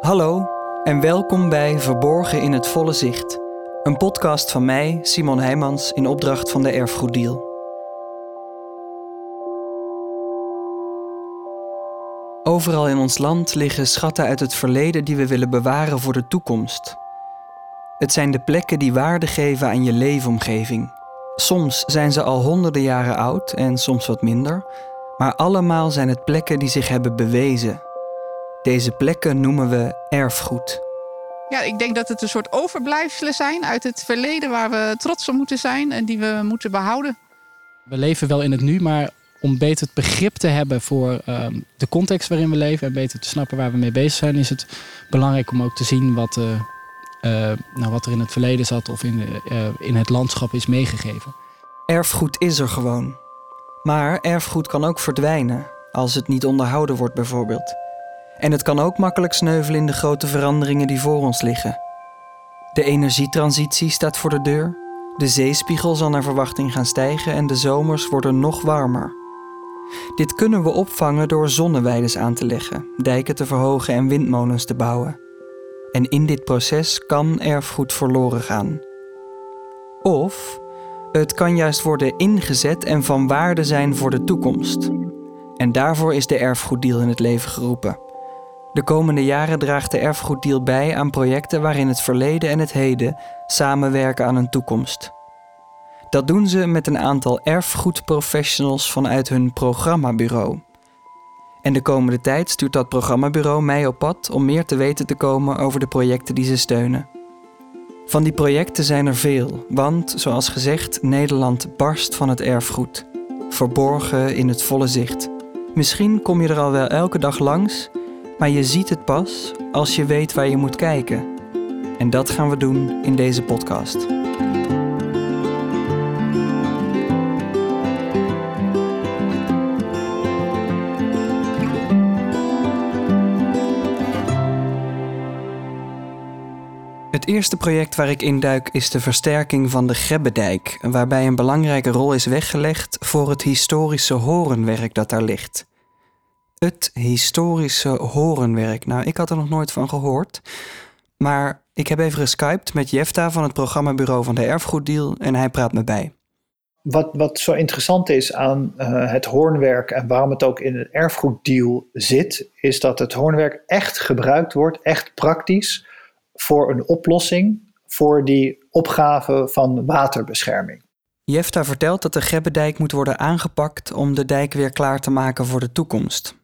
Hallo en welkom bij Verborgen in het Volle Zicht, een podcast van mij, Simon Heijmans, in opdracht van de Erfgoeddeal. Overal in ons land liggen schatten uit het verleden die we willen bewaren voor de toekomst. Het zijn de plekken die waarde geven aan je leefomgeving. Soms zijn ze al honderden jaren oud en soms wat minder, maar allemaal zijn het plekken die zich hebben bewezen. Deze plekken noemen we erfgoed. Ja, ik denk dat het een soort overblijfselen zijn uit het verleden waar we trots op moeten zijn en die we moeten behouden. We leven wel in het nu, maar om beter het begrip te hebben voor ehm, de context waarin we leven en beter te snappen waar we mee bezig zijn, is het belangrijk om ook te zien wat, uh, uh, nou, wat er in het verleden zat of in, uh, in het landschap is meegegeven. Erfgoed is er gewoon. Maar erfgoed kan ook verdwijnen als het niet onderhouden wordt, bijvoorbeeld. En het kan ook makkelijk sneuvelen in de grote veranderingen die voor ons liggen. De energietransitie staat voor de deur. De zeespiegel zal naar verwachting gaan stijgen en de zomers worden nog warmer. Dit kunnen we opvangen door zonneweides aan te leggen, dijken te verhogen en windmolens te bouwen. En in dit proces kan erfgoed verloren gaan. Of het kan juist worden ingezet en van waarde zijn voor de toekomst. En daarvoor is de erfgoeddeal in het leven geroepen. De komende jaren draagt de erfgoeddeal bij aan projecten waarin het verleden en het heden samenwerken aan een toekomst. Dat doen ze met een aantal erfgoedprofessionals vanuit hun programmabureau. En de komende tijd stuurt dat programmabureau mij op pad om meer te weten te komen over de projecten die ze steunen. Van die projecten zijn er veel, want zoals gezegd, Nederland barst van het erfgoed. Verborgen in het volle zicht. Misschien kom je er al wel elke dag langs, maar je ziet het pas als je weet waar je moet kijken. En dat gaan we doen in deze podcast. Het eerste project waar ik induik is de versterking van de Grebbedijk, waarbij een belangrijke rol is weggelegd voor het historische horenwerk dat daar ligt. Het historische horenwerk. Nou, ik had er nog nooit van gehoord. Maar ik heb even geskypt met Jefta van het programmabureau van de Erfgoeddeal en hij praat me bij. Wat, wat zo interessant is aan uh, het hoornwerk en waarom het ook in het erfgoeddeal zit, is dat het hoornwerk echt gebruikt wordt, echt praktisch, voor een oplossing voor die opgave van waterbescherming. Jefta vertelt dat de Grebbedijk moet worden aangepakt om de dijk weer klaar te maken voor de toekomst.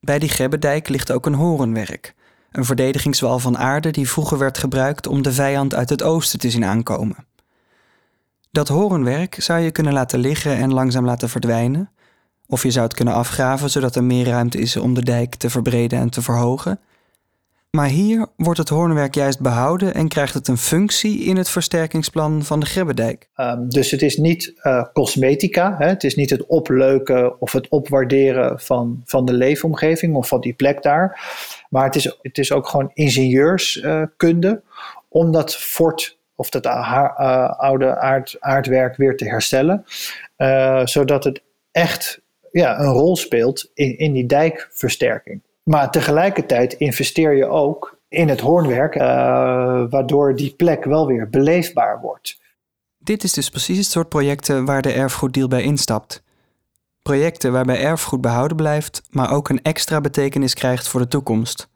Bij die Grebbedijk ligt ook een horenwerk, een verdedigingswal van aarde die vroeger werd gebruikt om de vijand uit het oosten te zien aankomen. Dat horenwerk zou je kunnen laten liggen en langzaam laten verdwijnen, of je zou het kunnen afgraven zodat er meer ruimte is om de dijk te verbreden en te verhogen. Maar hier wordt het hoornwerk juist behouden en krijgt het een functie in het versterkingsplan van de Grebbedijk. Um, dus het is niet uh, cosmetica, hè? het is niet het opleuken of het opwaarderen van, van de leefomgeving of van die plek daar. Maar het is, het is ook gewoon ingenieurskunde om dat fort of dat uh, oude aard, aardwerk weer te herstellen. Uh, zodat het echt ja, een rol speelt in, in die dijkversterking. Maar tegelijkertijd investeer je ook in het hoornwerk, uh, waardoor die plek wel weer beleefbaar wordt. Dit is dus precies het soort projecten waar de erfgoeddeal bij instapt. Projecten waarbij erfgoed behouden blijft, maar ook een extra betekenis krijgt voor de toekomst.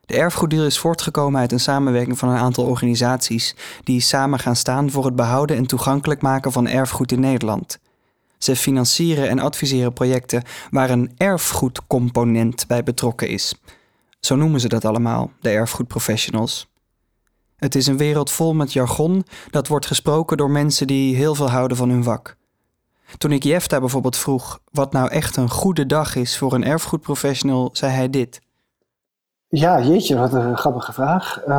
De erfgoeddeal is voortgekomen uit een samenwerking van een aantal organisaties die samen gaan staan voor het behouden en toegankelijk maken van erfgoed in Nederland. Ze financieren en adviseren projecten waar een erfgoedcomponent bij betrokken is. Zo noemen ze dat allemaal, de erfgoedprofessionals. Het is een wereld vol met jargon dat wordt gesproken door mensen die heel veel houden van hun vak. Toen ik Jefta bijvoorbeeld vroeg wat nou echt een goede dag is voor een erfgoedprofessional, zei hij dit. Ja, jeetje, wat een grappige vraag. Uh,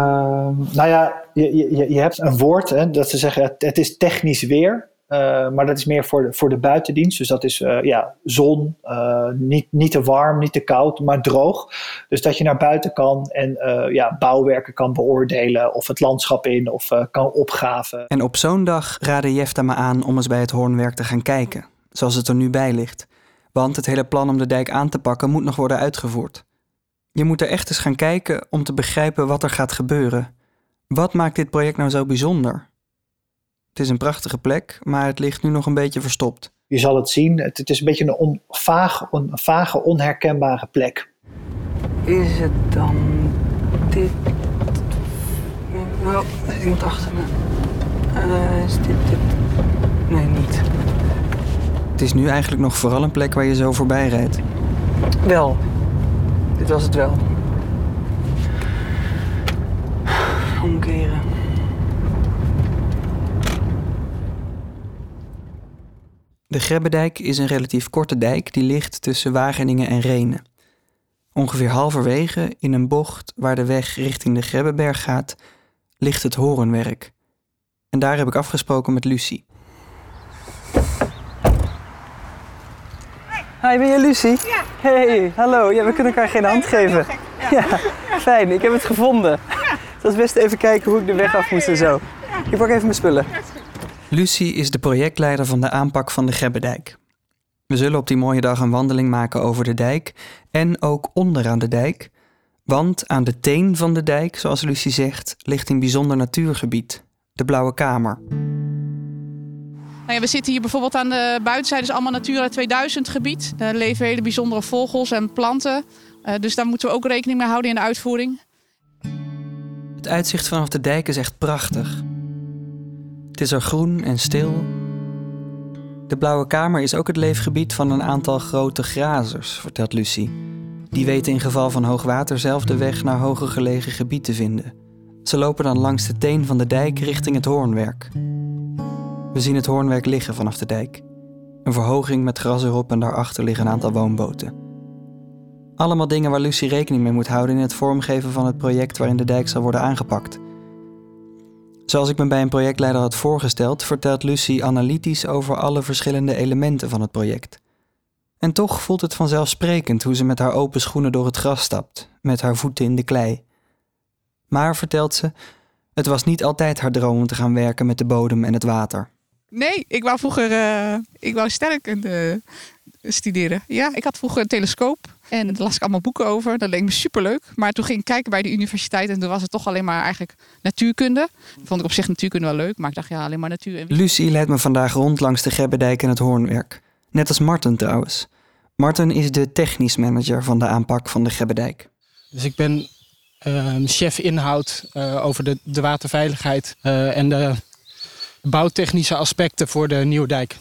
nou ja, je, je, je hebt een woord hè, dat ze zeggen het is technisch weer. Uh, maar dat is meer voor de, voor de buitendienst. Dus dat is uh, ja, zon, uh, niet, niet te warm, niet te koud, maar droog. Dus dat je naar buiten kan en ja, bouwwerken kan beoordelen of het landschap in of kan opgraven. En op zo'n dag raadde Jefta me aan om eens bij het hoornwerk te gaan kijken, zoals het er nu bij ligt. Want het hele plan om de dijk aan te pakken moet nog worden uitgevoerd. Je moet er echt eens gaan kijken om te begrijpen wat er gaat gebeuren. Wat maakt dit project nou zo bijzonder? Het is een prachtige plek, maar het ligt nu nog een beetje verstopt. Je zal het zien, het, het is een beetje een, on, vaag, een vage, onherkenbare plek. Is het dan dit? Wel, ik moet achter me. Uh, is dit dit? Nee, niet. Het is nu eigenlijk nog vooral een plek waar je zo voorbij rijdt. Wel, dit was het wel. De Grebbedijk is een relatief korte dijk die ligt tussen Wageningen en Renen. Ongeveer halverwege, in een bocht waar de weg richting de Grebbeberg gaat, ligt het horenwerk. En daar heb ik afgesproken met Lucie. Hi, ben je Lucie? Ja. Hey, hallo. Ja, we kunnen elkaar geen hand geven. Ja, fijn. Ik heb het gevonden. Het was best even kijken hoe ik de weg af moest en zo. Ik pak even mijn spullen. Lucie is de projectleider van de aanpak van de Grebbedijk. We zullen op die mooie dag een wandeling maken over de dijk en ook onderaan de dijk. Want aan de teen van de dijk, zoals Lucie zegt, ligt een bijzonder natuurgebied, de Blauwe Kamer. Nou ja, we zitten hier bijvoorbeeld aan de buitenzijde, is allemaal Natura 2000 gebied. Daar leven hele bijzondere vogels en planten. Uh, dus daar moeten we ook rekening mee houden in de uitvoering. Het uitzicht vanaf de dijk is echt prachtig. Het is er groen en stil. De Blauwe Kamer is ook het leefgebied van een aantal grote grazers, vertelt Lucie. Die weten in geval van hoogwater zelf de weg naar hoger gelegen gebied te vinden. Ze lopen dan langs de teen van de dijk richting het hoornwerk. We zien het hoornwerk liggen vanaf de dijk. Een verhoging met gras erop en daarachter liggen een aantal woonboten. Allemaal dingen waar Lucie rekening mee moet houden in het vormgeven van het project waarin de dijk zal worden aangepakt. Zoals ik me bij een projectleider had voorgesteld, vertelt Lucie analytisch over alle verschillende elementen van het project. En toch voelt het vanzelfsprekend hoe ze met haar open schoenen door het gras stapt, met haar voeten in de klei. Maar, vertelt ze, het was niet altijd haar droom om te gaan werken met de bodem en het water. Nee, ik wou vroeger uh, ik wou sterrenkunde studeren. Ja, ik had vroeger een telescoop en daar las ik allemaal boeken over. Dat leek me superleuk. Maar toen ging ik kijken bij de universiteit en toen was het toch alleen maar eigenlijk natuurkunde. Vond ik op zich natuurkunde wel leuk, maar ik dacht ja, alleen maar natuur. En... Lucie leidt me vandaag rond langs de Grebbedijk en het Hoornwerk. Net als Marten trouwens. Marten is de technisch manager van de aanpak van de Grebbedijk. Dus ik ben uh, chef inhoud uh, over de, de waterveiligheid uh, en de bouwtechnische aspecten voor de nieuwe dijk.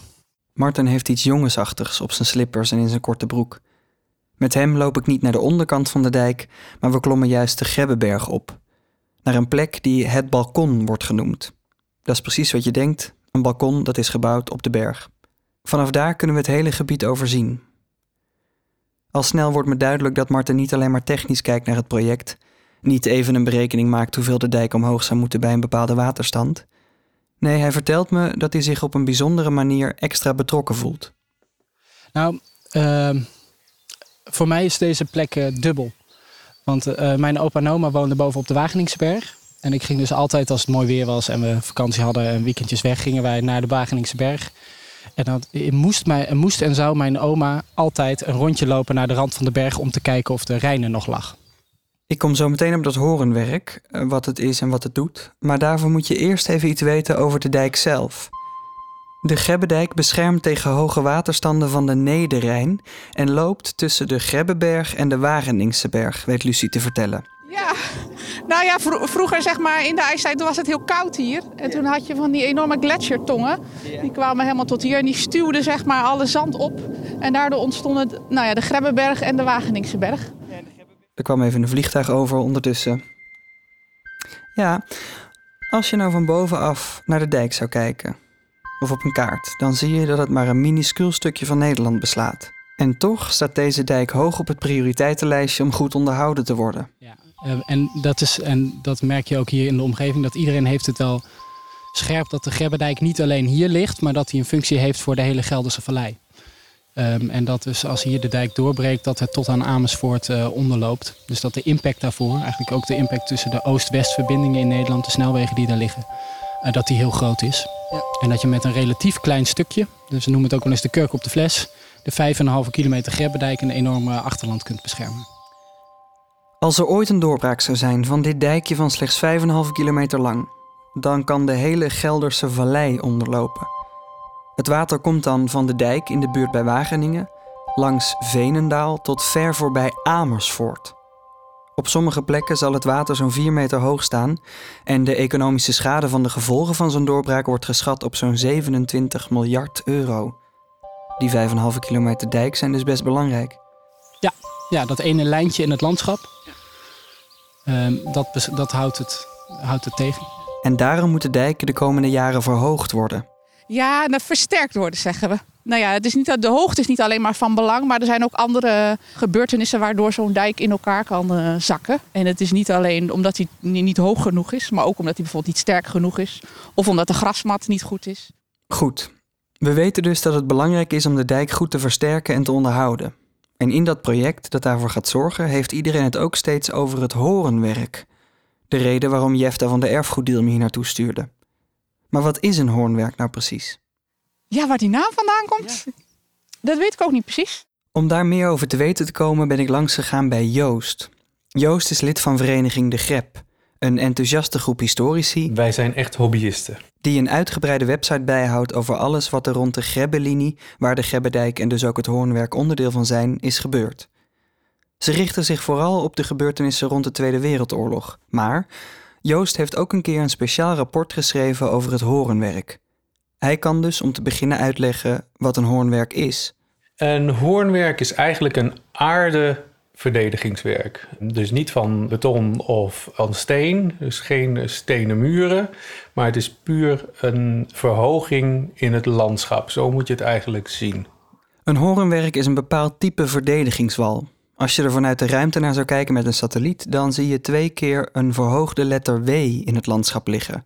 Martin heeft iets jongensachtigs op zijn slippers en in zijn korte broek. Met hem loop ik niet naar de onderkant van de dijk, maar we klommen juist de Grebbeberg op. Naar een plek die het balkon wordt genoemd. Dat is precies wat je denkt, een balkon dat is gebouwd op de berg. Vanaf daar kunnen we het hele gebied overzien. Al snel wordt me duidelijk dat Martin niet alleen maar technisch kijkt naar het project, niet even een berekening maakt hoeveel de dijk omhoog zou moeten bij een bepaalde waterstand. Nee, hij vertelt me dat hij zich op een bijzondere manier extra betrokken voelt. Nou, uh, voor mij is deze plek uh, dubbel. Want uh, mijn opa en oma woonden boven op de Wageningse En ik ging dus altijd als het mooi weer was en we vakantie hadden en weekendjes weg, gingen wij naar de Wageningse berg. En dan moest, mij, moest en zou mijn oma altijd een rondje lopen naar de rand van de berg om te kijken of de Rijn er nog lag. Ik kom zo meteen op dat horenwerk, eh, wat het is en wat het doet. Maar daarvoor moet je eerst even iets weten over de dijk zelf. De Grebbedijk beschermt tegen hoge waterstanden van de Nederrijn en loopt tussen de Grebbeberg en de Wageningse berg, weet Lucie te vertellen. Ja, nou ja, vroeger zeg maar in de ijstijd was het heel koud hier. En toen had je van die enorme gletsjertongen. Die kwamen helemaal tot hier en die stuwden zeg maar alle zand op. En daardoor ontstonden nou ja, de Grebbeberg en de Wageningse berg. Er kwam even een vliegtuig over ondertussen. Ja, als je nou van bovenaf naar de dijk zou kijken, of op een kaart, dan zie je dat het maar een minuscuul stukje van Nederland beslaat. En toch staat deze dijk hoog op het prioriteitenlijstje om goed onderhouden te worden. Ja, eh, en dat, is, en dat merk je ook hier in de omgeving, dat iedereen heeft het wel scherp dat de Grebbedijk niet alleen hier ligt, maar dat hij een functie heeft voor de hele Gelderse Vallei. Um, en dat dus als hier de dijk doorbreekt, dat het tot aan Amersfoort uh, onderloopt. Dus dat de impact daarvoor, eigenlijk ook de impact tussen de Oost-West verbindingen in Nederland, de snelwegen die daar liggen, uh, dat die heel groot is. Ja. En dat je met een relatief klein stukje, dus we noemen het ook wel eens de kurk op de fles, de 5,5 kilometer Grebbendijk een enorme achterland kunt beschermen. Als er ooit een doorbraak zou zijn van dit dijkje van slechts 5,5 kilometer lang, dan kan de hele Gelderse vallei onderlopen. Het water komt dan van de dijk in de buurt bij Wageningen, langs Venendaal tot ver voorbij Amersfoort. Op sommige plekken zal het water zo'n 4 meter hoog staan en de economische schade van de gevolgen van zo'n doorbraak wordt geschat op zo'n 27 miljard euro. Die 5,5 kilometer dijk zijn dus best belangrijk. Ja, dat ene lijntje in het landschap, ehm, dat, dat houdt, het, houdt het tegen. En daarom moeten dijken de komende jaren verhoogd worden. Ja, en versterkt worden, zeggen we. Nou ja, het is niet, de hoogte is niet alleen maar van belang, maar er zijn ook andere gebeurtenissen waardoor zo'n dijk in elkaar kan eh, zakken. En het is niet alleen omdat hij ni- niet hoog genoeg is, maar ook omdat hij bijvoorbeeld niet sterk genoeg is. Of omdat de grasmat niet goed is. Goed. We weten dus dat het belangrijk is om de dijk goed te versterken en te onderhouden. En in dat project dat daarvoor gaat zorgen, heeft iedereen het ook steeds over het horenwerk. De reden waarom Jefta van de erfgoeddeal me hier naartoe stuurde. Maar wat is een hoornwerk nou precies? Ja, waar die naam vandaan komt, dat weet ik ook niet precies. Om daar meer over te weten te komen ben ik langs gegaan bij Joost. Joost is lid van vereniging De Grep, een enthousiaste groep historici Wij zijn echt hobbyisten. die een uitgebreide website bijhoudt over alles wat er rond de Grebbelinie, waar de Grebbedijk en dus ook het Hoornwerk onderdeel van zijn, is gebeurd. Ze richten zich vooral op de gebeurtenissen rond de Tweede Wereldoorlog, maar Joost heeft ook een keer een speciaal rapport geschreven over het hoornwerk. Hij kan dus om te beginnen uitleggen wat een hoornwerk is. Een hoornwerk is eigenlijk een aardeverdedigingswerk. Dus niet van beton of van steen, dus geen stenen muren. Maar het is puur een verhoging in het landschap. Zo moet je het eigenlijk zien. Een horenwerk is een bepaald type verdedigingswal. Als je er vanuit de ruimte naar zou kijken met een satelliet, dan zie je twee keer een verhoogde letter W in het landschap liggen.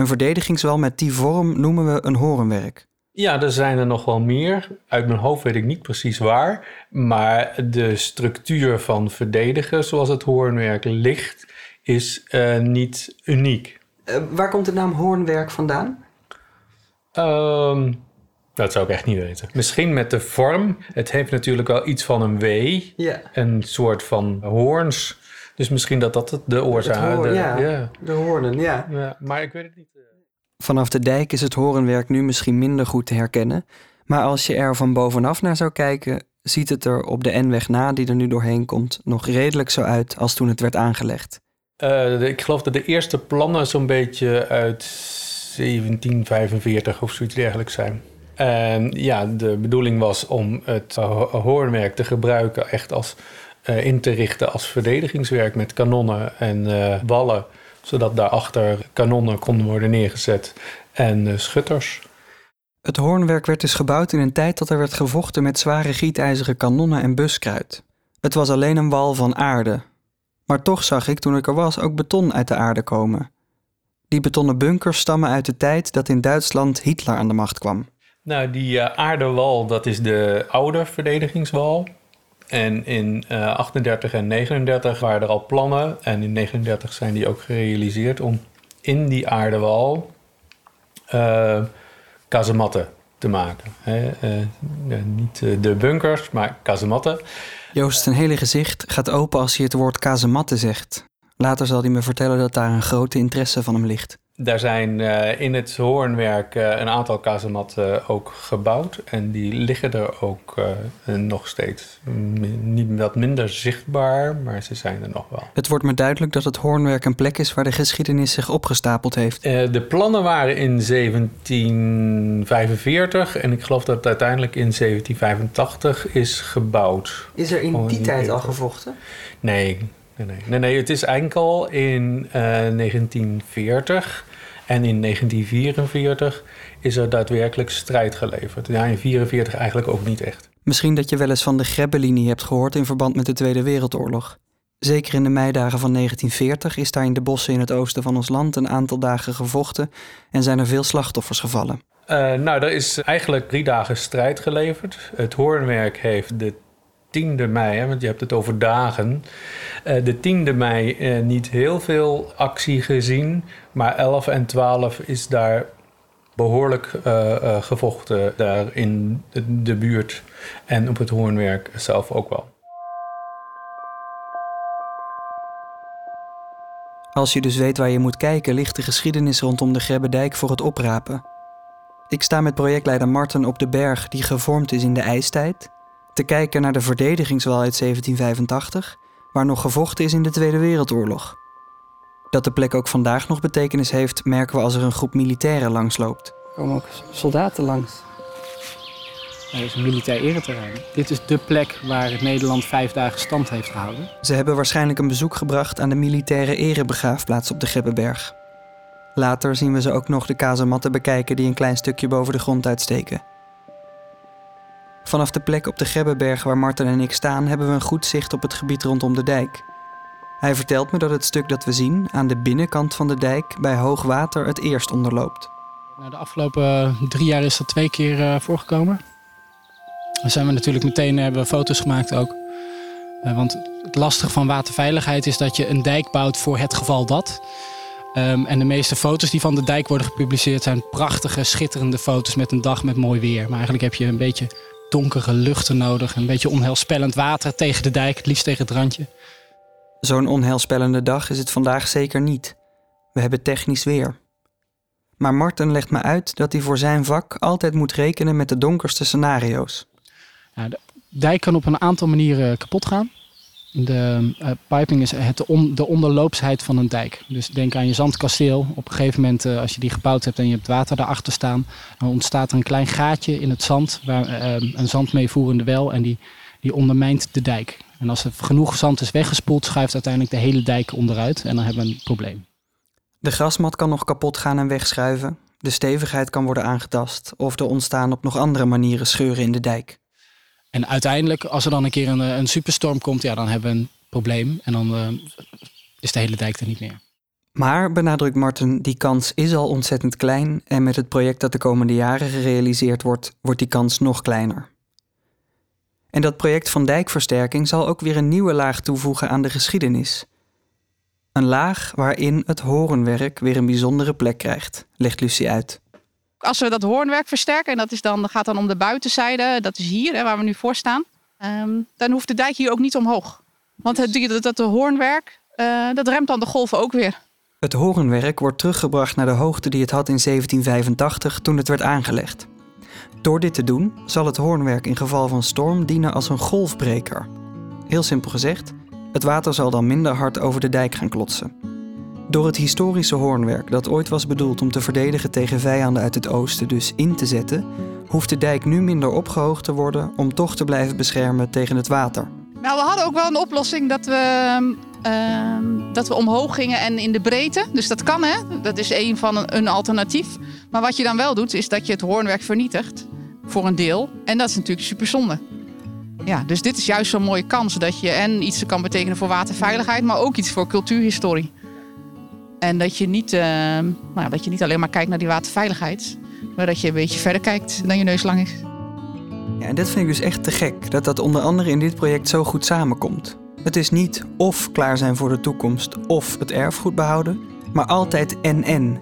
Een verdedigingswal met die vorm noemen we een horenwerk. Ja, er zijn er nog wel meer. Uit mijn hoofd weet ik niet precies waar. Maar de structuur van verdedigen, zoals het hoornwerk ligt, is eh, niet uniek. waar komt de naam hoornwerk vandaan? Ehm, dat zou ik echt niet weten. Misschien met de vorm. Het heeft natuurlijk wel iets van een W. Ja, Een soort van hoorns. Dus misschien dat dat het de oorzaak de- ja. ja. de hoornen, ja. Ja, Maar ik weet het niet. Vanaf de dijk is het horenwerk nu misschien minder goed te herkennen, maar als je er van bovenaf naar zou kijken, ziet het er op de N-weg na die er nu doorheen komt nog redelijk zo uit als toen het werd aangelegd. Eh, ik geloof dat de eerste plannen zo'n beetje uit 1745 of zoiets dergelijks zijn. En ja, de bedoeling was om het ho- hoornwerk te gebruiken echt als eh, in te richten als verdedigingswerk met kanonnen en eh, wallen, zodat daarachter kanonnen konden worden neergezet en eh, schutters. Het hoornwerk werd dus gebouwd in een tijd dat er werd gevochten met zware gietijzeren kanonnen en buskruid. Het was alleen een wal van aarde. Maar toch zag ik toen ik er was ook beton uit de aarde komen. Die betonnen bunkers stammen uit de tijd dat in Duitsland Hitler aan de macht kwam. Nou, die eh, aardewal, dat is de oude verdedigingswal. En in eh 38 en 39 waren er al plannen. En in 39 zijn die ook gerealiseerd om in die aardewal eh kazematten te maken. Hè? eh, niet de bunkers, maar kazematten. Joost zijn hele gezicht gaat open als hij het woord kazematten zegt. Later zal hij me vertellen dat daar een grote interesse van hem ligt. Daar zijn eh, in het hoornwerk eh, een aantal kazematten ook gebouwd. En die liggen er ook eh, nog steeds. M- niet wat minder zichtbaar, maar ze zijn er nog wel. Het wordt me duidelijk dat het hoornwerk een plek is waar de geschiedenis zich opgestapeld heeft. Eh, de plannen waren in 1745 en ik geloof dat het uiteindelijk in 1785 is gebouwd. Is er in die die tijd al gevochten? Nee, nee, nee. nee, nee het is enkel in eh, 1940 en in 1944 is er daadwerkelijk strijd geleverd. Ja, in 1944 eigenlijk ook niet echt. Misschien dat je wel eens van de Grebbelinie hebt gehoord in verband met de Tweede Wereldoorlog. Zeker in de meidagen van 1940 is daar in de bossen in het oosten van ons land een aantal dagen gevochten en zijn er veel slachtoffers gevallen. Eh, nou, er is eigenlijk drie dagen strijd geleverd. Het Hoornwerk heeft de 10e mei, hè, want je hebt het over dagen, eh, de 10e mei eh, niet heel veel actie gezien, maar 11 en 12 is daar behoorlijk eh, eh, gevochten daar in de, de buurt En op het hoornwerk zelf ook wel. Als je dus weet waar je moet kijken, ligt de geschiedenis rondom de Grebbedijk voor het oprapen. Ik sta met projectleider Marten op de berg die gevormd is in de ijstijd, te kijken naar de verdedigingswal uit 1785, waar nog gevochten is in de Tweede Wereldoorlog. Dat de plek ook vandaag nog betekenis heeft, merken we als er een groep militairen langsloopt. Er komen ook soldaten langs. Dat is een militair ereterrein. Dit is de plek waar het Nederland vijf dagen stand heeft gehouden. Ze hebben waarschijnlijk een bezoek gebracht aan de militaire erebegraafplaats op de Grebbeberg. Later zien we ze ook nog de kazematten bekijken die een klein stukje boven de grond uitsteken. Vanaf de plek op de Grebbeberg waar Marten en ik staan, hebben we een goed zicht op het gebied rondom de dijk. Hij vertelt me dat het stuk dat we zien aan de binnenkant van de dijk bij hoog water het eerst onderloopt. De afgelopen drie jaar is dat twee keer uh, voorgekomen. Dan zijn we natuurlijk meteen eh, hebben foto's gemaakt ook. Want het lastige van waterveiligheid is dat je een dijk bouwt voor het geval dat. Um, en de meeste foto's die van de dijk worden gepubliceerd zijn prachtige, schitterende foto's met een dag met mooi weer. Maar eigenlijk heb je een beetje donkere luchten nodig. Een beetje onheilspellend water tegen de dijk, het liefst tegen het randje. Zo'n onheilspellende dag is het vandaag zeker niet. We hebben technisch weer. Maar Martin legt me uit dat hij voor zijn vak altijd moet rekenen met de donkerste scenario's. Ja, de dijk kan op een aantal manieren kapot gaan. De uh, piping is het de onderloopsheid van een dijk. Dus denk aan je zandkasteel. Op een gegeven moment, uh, als je die gebouwd hebt en je hebt water daarachter staan, dan ontstaat er een klein gaatje in het zand, waar uh, een zandmeevoerende wel, en die, die ondermijnt de dijk. En als er genoeg zand is weggespoeld, schuift uiteindelijk de hele dijk onderuit en dan hebben we een probleem. De grasmat kan nog kapot gaan en wegschuiven. De stevigheid kan worden aangetast of er ontstaan op nog andere manieren scheuren in de dijk. En uiteindelijk, als er dan een keer een, een superstorm komt, ja, dan hebben we een probleem. En dan uh, is de hele dijk er niet meer. Maar, benadrukt Martin, die kans is al ontzettend klein. En met het project dat de komende jaren gerealiseerd wordt, wordt die kans nog kleiner. En dat project van dijkversterking zal ook weer een nieuwe laag toevoegen aan de geschiedenis. Een laag waarin het horenwerk weer een bijzondere plek krijgt, legt Lucie uit als we dat hoornwerk versterken, en dat is dan, gaat dan om de buitenzijde, dat is hier hè, waar we nu voor staan, um, dan hoeft de dijk hier ook niet omhoog. Want het, dat de hoornwerk, uh, dat remt dan de golven ook weer. Het horenwerk wordt teruggebracht naar de hoogte die het had in 1785 toen het werd aangelegd. Door dit te doen zal het hoornwerk in geval van storm dienen als een golfbreker. Heel simpel gezegd, het water zal dan minder hard over de dijk gaan klotsen. Door het historische hoornwerk, dat ooit was bedoeld om te verdedigen tegen vijanden uit het oosten, dus in te zetten, hoeft de dijk nu minder opgehoogd te worden om toch te blijven beschermen tegen het water. Nou, we hadden ook wel een oplossing dat we, uh, dat we omhoog gingen en in de breedte. Dus dat kan, hè? Dat is een van een, alternatief. Maar wat je dan wel doet, is dat je het hoornwerk vernietigt voor een deel. En dat is natuurlijk super zonde. Ja, dus dit is juist zo'n mooie kans dat je en iets kan betekenen voor waterveiligheid, maar ook iets voor cultuurhistorie. En dat je niet, uh, nou, dat je niet alleen maar kijkt naar die waterveiligheid, maar dat je een beetje verder kijkt dan je neus lang is. Ja, en dat vind ik dus echt te gek, dat dat onder andere in dit project zo goed samenkomt. Het is niet of klaar zijn voor de toekomst of het erfgoed behouden, maar altijd en-en.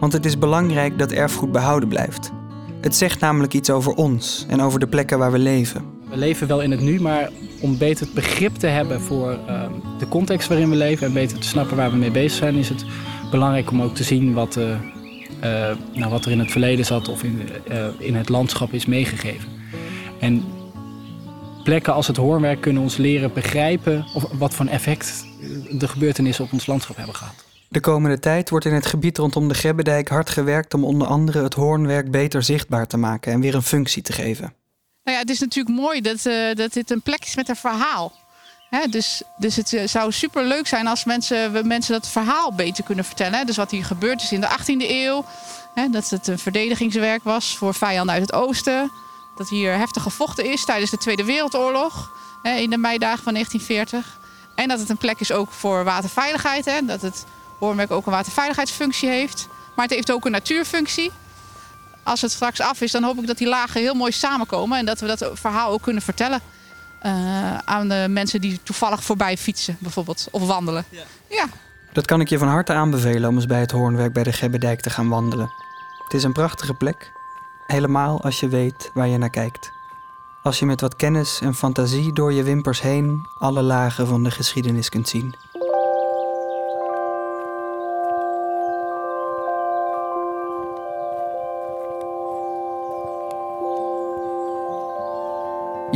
Want het is belangrijk dat erfgoed behouden blijft. Het zegt namelijk iets over ons en over de plekken waar we leven. We leven wel in het nu, maar om beter het begrip te hebben voor uh, de context waarin we leven en beter te snappen waar we mee bezig zijn, is het belangrijk om ook te zien wat, uh, uh, nou, wat er in het verleden zat of in, eh, in het landschap is meegegeven. En plekken als het hoornwerk kunnen ons leren begrijpen of wat voor effect de gebeurtenissen op ons landschap hebben gehad. De komende tijd wordt in het gebied rondom de Grebbedijk hard gewerkt om onder andere het hoornwerk beter zichtbaar te maken en weer een functie te geven. Nou ja, het is natuurlijk mooi dat, uh, dat dit een plek is met een verhaal. Dus, dus het uh, zou super leuk zijn als mensen, we mensen dat verhaal beter kunnen vertellen. Dus wat hier gebeurd is in de 18e eeuw. Dat het een verdedigingswerk was voor vijanden uit het oosten. Dat hier heftig gevochten is tijdens de Tweede Wereldoorlog. In de meidagen van 1940. En dat het een plek is ook voor waterveiligheid. Hè, dat het Hoornwerk ook een waterveiligheidsfunctie heeft. Maar het heeft ook een natuurfunctie als het straks af is, dan hoop ik dat die lagen heel mooi samenkomen. En dat we dat verhaal ook kunnen vertellen. Uh, aan de mensen die toevallig voorbij fietsen, bijvoorbeeld. Of wandelen. Ja. ja. Dat kan ik je van harte aanbevelen om eens bij het Hoornwerk bij de Gebbedijk te gaan wandelen. Het is een prachtige plek. Helemaal als je weet waar je naar kijkt. als je met wat kennis en fantasie door je wimpers heen alle lagen van de geschiedenis kunt zien.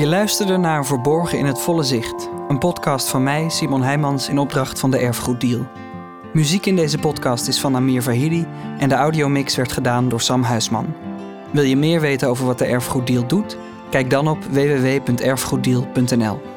Je luisterde naar Verborgen in het Volle Zicht, een podcast van mij, Simon Heijmans, in opdracht van de Erfgoeddeal. Muziek in deze podcast is van Amir Vahidi en de audiomix werd gedaan door Sam Huisman. Wil je meer weten over wat de Erfgoeddeal doet? Kijk dan op www.erfgoeddeal.nl.